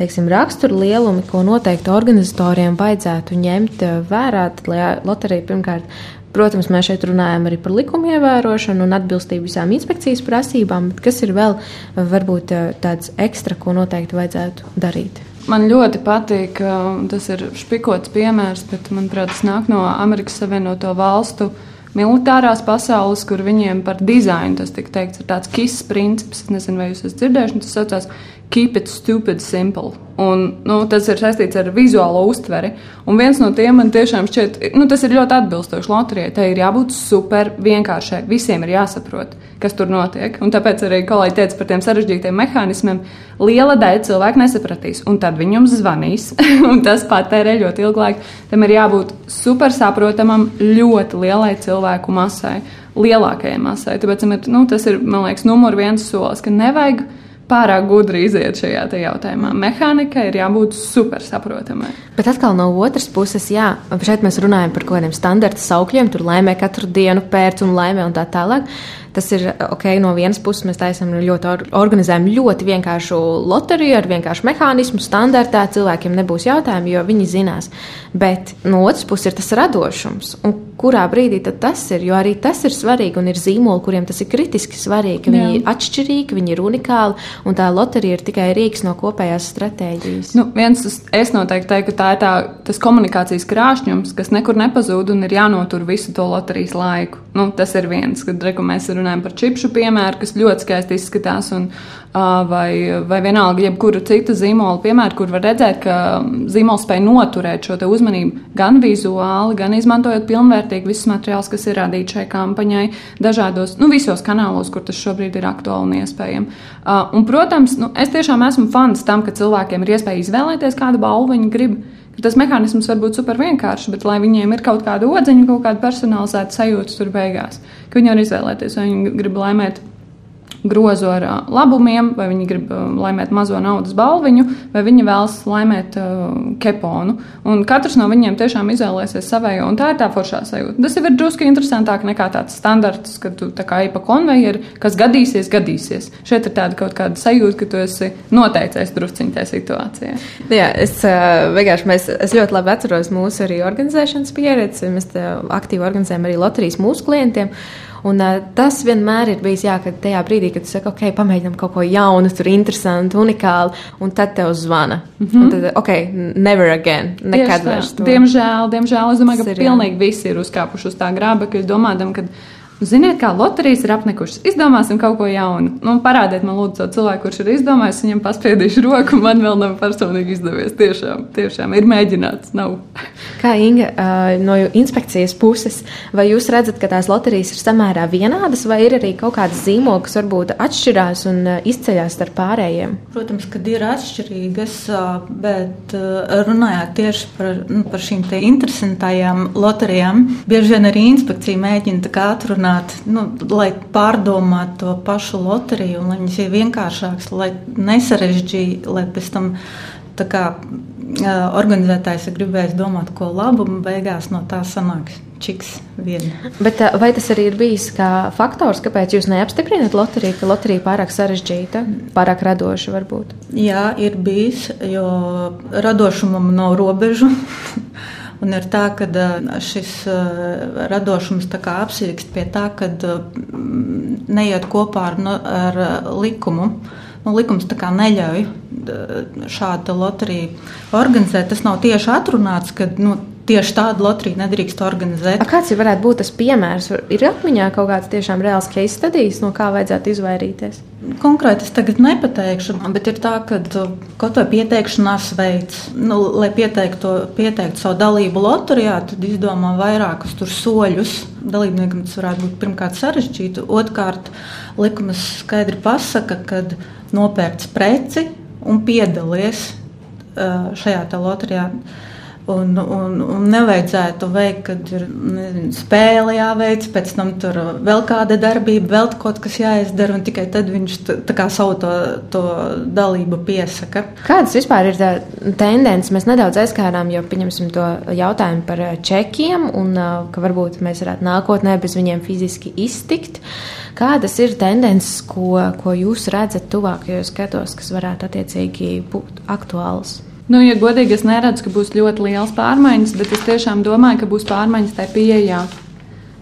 teiksim, rakstura lielumi, ko noteikti organizatoriem vajadzētu ņemt eh, vērā, tad, lai loterija pirmkārt. Protams, mēs šeit runājam arī par likumu ievērošanu un atbilstību visām inspekcijas prasībām, bet kas ir vēl varbūt eh, tāds ekstra, ko noteikti vajadzētu darīt? Man ļoti patīk, tas ir špikots piemērs, bet manuprāt, tas nāk no Amerikas Savienoto Valstu militārās pasaules, kur viņiem par dizainu tas tika teikts, ir tāds kiss princips. Es nezinu, vai jūs esat dzirdējuši, tas saucās Keep it stupid simple. Un, nu, tas ir saistīts ar vizuālo uztveri. Un viens no tiem man tiešām šķiet, nu, tas ir ļoti atbilstoši loterijai. Tai ir jābūt super vienkāršai. Visiem ir jāsaprot, kas tur notiek. Un tāpēc arī kolēģi teica par tiem sarežģītiem mehānismiem. Liela daļa cilvēku nesapratīs, un tad viņi jums zvanīs. tas patērē ļoti ilgu laiku. Tam ir jābūt super saprotamam ļoti lielai cilvēku masai, lielākajai masai. Tāpēc ir, nu, tas ir, man liekas, numur viens solis, ka nevajag pārāk gudri iziet šajā jautājumā. Mehānika ir jābūt super saprotamai. Bet atkal no otras puses, jā, šeit mēs runājam par kaut kādiem standarta saukļiem, tur laimē katru dienu pērc un laimē un tā tālāk. Tas ir ok, no vienas puses mēs taisām ļoti organizējam ļoti vienkāršu loteriju ar vienkāršu mehānismu, standartā cilvēkiem nebūs jautājumu, jo viņi zinās. Bet no otras puses ir tas radošums. Un kurā brīdī tas ir? Jo arī tas ir svarīgi un ir zīmoli, kuriem tas ir kritiski svarīgi. Viņi Jā. ir atšķirīgi, viņi ir unikāli un tā loterija ir tikai rīks no kopējās stratēģijas. Nu, viens, es noteikti teiktu, ka tā ir tā, tas komunikācijas krāšņums, kas nekur nepazūd un ir jānotur visu to loterijas laiku. Nu, tas ir viens, kad reku, mēs runājam par čipšu piemēru, kas ļoti skaisti izskatās, un, vai, vai vienalga jebkura cita zīmola piemēra, kur var redzēt, ka zīmols spēj noturēt šo uzmanību gan vizuāli, gan izmantojot pilnvērtīgi visus materiālus, kas ir radīti šai kampaņai, dažādos, nu, visos kanālos, kur tas šobrīd ir aktuāli un iespējams. Un, protams, nu, es tiešām esmu fans tam, ka cilvēkiem ir iespēja izvēlēties, kādu balvu viņi grib. Tas mehānisms var būt super vienkāršs, bet lai viņiem ir kaut kāda odziņa, kaut kāda personalizēta sajūta tur beigās, ka viņi var izvēlēties, vai viņi grib laimēt grozu ar labumiem, vai viņi grib laimēt mazo naudas balviņu, vai viņi vēlas laimēt keponu. Un katrs no viņiem tiešām izvēlēsies savējo, un tā ir tā foršā sajūta. Tas jau ir drusku interesantāk nekā tāds standarts, ka tu tā kā ej pa konvejeri, kas gadīsies, gadīsies. Šeit ir tāda kaut kāda sajūta, ka tu esi noteicējis drusciņā tajā situācijā. Jā, es vienkārši mēs, es ļoti labi atceros mūsu arī organizēšanas pieredzi. Mēs aktīvi organizējam arī loterijas mūsu klientiem. Un, uh, tas vienmēr ir bijis jā, ka tajā brīdī, kad tu saki, ok, pamēģinām kaut ko jaunu, tur interesantu, unikālu, un tad tev zvana. Mm -hmm. Un tad, ok, never again, nekad vairs. Diemžēl, diemžēl, es domāju, ka ir, pilnīgi visi ir uzkāpuši uz tā grāba, ka domādam, ka Ziniet, kā loterijas ir apnikušas. Izdomāsim kaut ko jaunu. Nu, parādiet man, lūdzu, to cilvēku, kurš ir izdomājis, viņam paspiedīšu roku. Man vēl nav personīgi izdevies. Tiešām, tiešām ir mēģināts. Nav. Kā Inga, no inspekcijas puses, vai jūs redzat, ka tās loterijas ir samērā vienādas, vai ir arī kaut kādas zīmogas, kas varbūt atšķirās un izceļas starp pārējiem? Protams, ka ir atšķirīgas, bet runājot tieši par, nu, par šīm interesantajām loterijām, bieži vien arī inspekcija mēģina atrunāt mēģināt, nu, lai pārdomātu to pašu loteriju, lai viņas ir vienkāršākas, lai nesarežģītu, lai pēc tam kā organizētājs ir gribējis domāt, ko labu, un beigās no tā sanāks čiks vien. Bet vai tas arī ir bijis kā faktors, kāpēc jūs neapstiprināt loteriju, ka loterija pārāk sarežģīta, pārāk radoša varbūt? Jā, ir bijis, jo radošumam nav robežu. Un ir tā, ka šis radošums apsīkst pie tā, ka neiet kopā ar, ar likumu. Nu, likums tā kā neļauj šādu loteriju organizēt. Tas nav tieši atrunāts, ka nu, tieši tādu loteriju nedrīkst organizēt. A kāds varētu būt tas piemērs? Ir atmiņā kaut kāds tiešām reāls case studijas, no kā vajadzētu izvairīties? Konkrēti es tagad nepateikšu, bet ir tā, ka kaut vai pieteikšanās veids, nu, lai pieteiktu, pieteiktu savu dalību loterijā, tad izdomā vairākus soļus. Dalībniekam tas varētu būt pirmkārt sarežģīti, otrkārt likums skaidri pasaka, ka nopērts preci un piedalies šajā loterijā. Un, un, un nevajadzētu veikt, kad ir nezinu, spēle jāveic, pēc tam tur vēl kāda darbība, vēl kaut kas jāizdara, un tikai tad viņš savu to, to dalību piesaka. Kādas vispār ir tendences? Mēs nedaudz aizskārām, pieņemsim to jautājumu par čekiem, un ka varbūt mēs varētu nākotnē bez viņiem fiziski iztikt. Kādas ir tendences, ko, ko jūs redzat tuvākajos gados, kas varētu attiecīgi būt aktuāls? Nu, ja godīgi, es neredzu, ka būs ļoti liels pārmaiņas, bet es tiešām domāju, ka būs pārmaiņas tajā pieejā.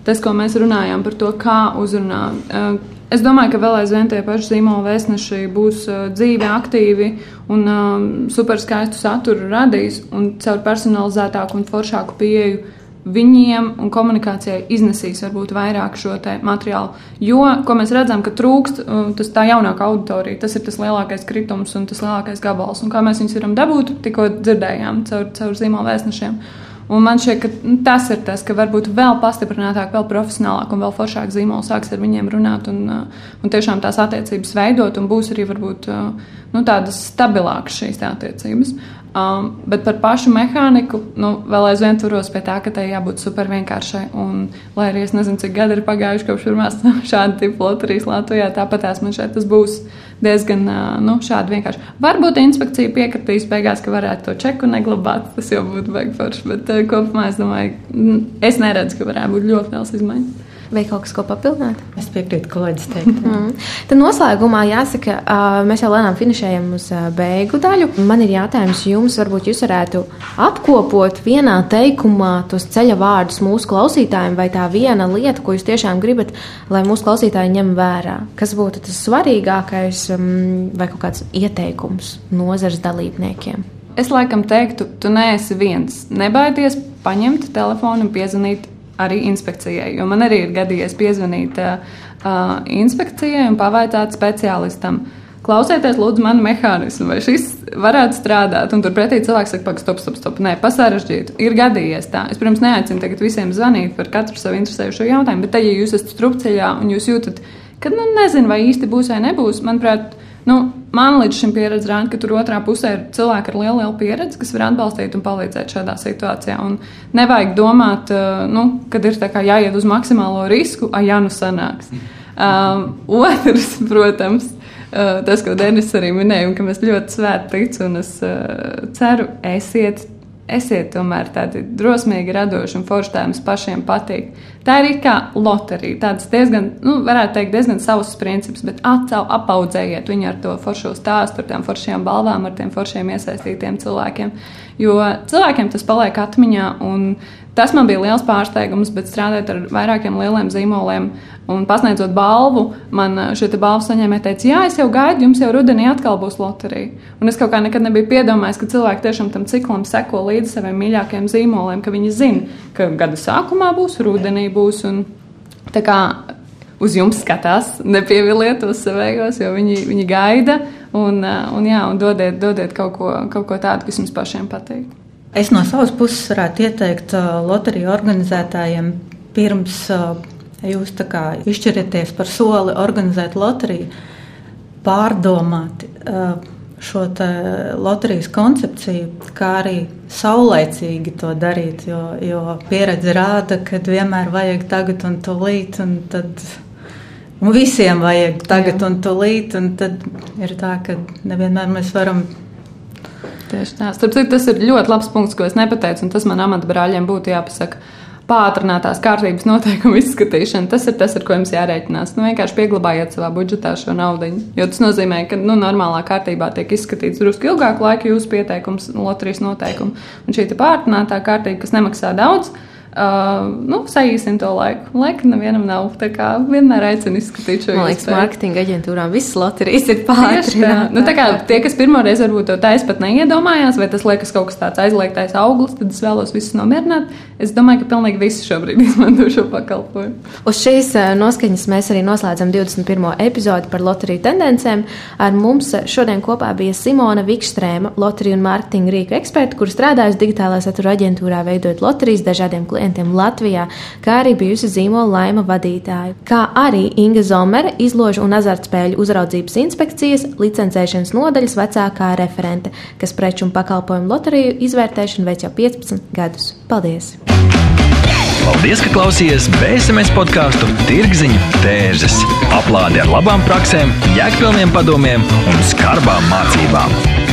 Tas, ko mēs runājām par to, kā uzrunāt. Eh, es domāju, ka vēl aizvien tie paši zīmola vēstneši būs eh, dzīvi, aktīvi un um, superskaistu saturu radīs un caur personalizētāku un foršāku pieeju viņiem un komunikācijai iznesīs varbūt vairāk šo materiālu. Jo, ko mēs redzam, ka trūkst, uh, tas tā jaunākā auditorija, tas ir tas lielākais kritums un tas lielākais gabals. Un kā mēs viņus varam dabūt, tikko dzirdējām caur, caur zīmola vēstnešiem. Un man šķiet, ka nu, tas ir tas, ka varbūt vēl pastiprinātāk, vēl profesionālāk un vēl foršāk zīmols sāks ar viņiem runāt un, uh, un tiešām tās attiecības veidot, un būs arī varbūt uh, nu, tādas stabilākas šīs attiecības. Um, bet par pašu mehāniku nu, vēl aizvien turos pie tā, ka tai jābūt super vienkāršai. Un, lai arī es nezinu, cik gadi ir pagājuši kopš pirmās šāda tipa loterijas Latvijā, tāpat man šeit būs diezgan uh, nu, šādi vienkārši. Varbūt inspekcija piekritīs beigās, ka varētu to čeku neglabāt. Tas jau būtu baigi forši, bet uh, kopumā es domāju, es neredzu, ka varētu būt ļoti liels izmaiņas. Vai kaut kas, ko papildināt? Es piekrītu kolēģis teikt. Mm. Tad noslēgumā jāsaka, mēs jau lēnām finišējam uz beigu daļu. Man ir jautājums jums, varbūt jūs varētu apkopot vienā teikumā tos ceļa vārdus mūsu klausītājiem, vai tā viena lieta, ko jūs tiešām gribat, lai mūsu klausītāji ņem vērā. Kas būtu tas svarīgākais vai kaut kāds ieteikums nozars dalībniekiem? Es laikam teiktu, tu neesi viens. Nebaidies paņemt telefonu un piezvanīt arī inspekcijai. Jo man arī ir gadījies piezvanīt uh, inspekcijai un pavaicāt speciālistam. Klausieties, lūdzu, manu mehānismu, vai šis varētu strādāt. Un turpretī cilvēks saka, pagaidi, stop, stop, stop. Nē, pasarežģītu. Ir gadījies tā. Es, protams, neaicinu tagad visiem zvanīt par katru savu interesējušo jautājumu, bet, ja jūs esat strupceļā un jūs jūtat, ka, nu, nezinu, vai īsti būs vai nebūs, manuprāt, Nu, man līdz šim pieredze rāda, ka tur otrā pusē ir cilvēki ar lielu, lielu pieredzi, kas var atbalstīt un palīdzēt šādā situācijā. Un nevajag domāt, eh, nu, kad ir jāiet uz maksimālo risku, ah, ja nu sanāks. Um, otrs, protams, uh, tas, ko Denis arī minēja, un ka mēs ļoti svēti ticam, un es uh, ceru, esiet esiet tomēr tādi drosmīgi, radoši un forši tā jums pašiem patīk. Tā ir kā loterija. Tāds diezgan, nu, varētu teikt, diezgan savs princips, bet atcau, apaudzējiet viņu ar to foršo stāstu, ar tām foršajām balvām, ar tiem foršiem iesaistītiem cilvēkiem. Jo cilvēkiem tas paliek atmiņā, un Tas man bija liels pārsteigums, bet strādājot ar vairākiem lieliem zīmoliem un pasniedzot balvu, man eh, šī balva saņēmēja teica, jā, es jau gaidu, jums jau rudenī atkal būs loterija. Un es kaut kā nekad nebiju piedomājis, ka cilvēki tiešām tam ciklam seko līdzi saviem mīļākajiem zīmoliem, ka viņi zina, ka gada sākumā būs, rudenī būs. Un, tā kā uz jums skatās, nepieviliet tos savējos, jo viņi, viņi gaida un, eh, un, jā, un dodiet, dodiet kaut, ko, kaut ko tādu, kas jums pašiem patīk. Es no savas puses varētu ieteikt loteriju organizētājiem pirms jūs izšķirieties par soli organizēt loteriju, pārdomāt šo loterijas koncepciju, kā arī saulaicīgi to darīt. Jo, jo pieredze rāda, ka vienmēr vajag tagad un tūlīt, un tad un visiem vajag tagad Jā. un tūlīt. Un tad ir tā, ka nevienmēr mēs varam Tieši tā. Starp citu, tas ir ļoti labs punkts, ko es nepateicu, un tas man amatbrāļiem būtu jāpasaka. Pātrinātās kārtības noteikumu izskatīšana. Tas ir tas, ar ko jums jārēķinās. Nu, vienkārši pieglabājiet savā budžetā šo naudu. Jo tas nozīmē, ka nu, normālā kārtībā tiek izskatīts drusku ilgāku laiku jūsu pieteikums, loterijas noteikumi. Un šī pātrinātā kārtība, kas nemaksā daudz, uh, Uh, nu, saīsim to laiku. Laika nevienam nav. Tā kā vienmēr aicinu izskatīt šo liekas, mārketinga aģentūrām visas loterijas ir pārāk. Nu, tā kā tie, kas pirmo reizi varbūt to taisa pat neiedomājās, vai tas liekas kaut kas tāds aizliegtais auglis, tad es vēlos visus nomierināt. Es domāju, ka pilnīgi visi šobrīd izmanto šo pakalpojumu. Uz šīs noskaņas mēs arī noslēdzam 21. epizodi par loteriju tendencēm. Ar mums šodien kopā bija Simona Vikstrēma, loteriju un mārketinga rīku eksperta, kur strādājusi digitālā satura aģentūrā, veidojot loterijas dažādiem klientiem klientiem Latvijā, kā arī bijusi zīmola laima vadītāja, kā arī Inga Zomere, izložu un azartspēļu uzraudzības inspekcijas licencēšanas nodaļas vecākā referente, kas preču un pakalpojumu loteriju izvērtēšanu veic jau 15 gadus. Paldies! Paldies, ka klausījāties BSMS podkāstu Tirziņu tērzes. Aplādi ar labām praktiskām, jēgpilniem padomiem un skarbām mācībām.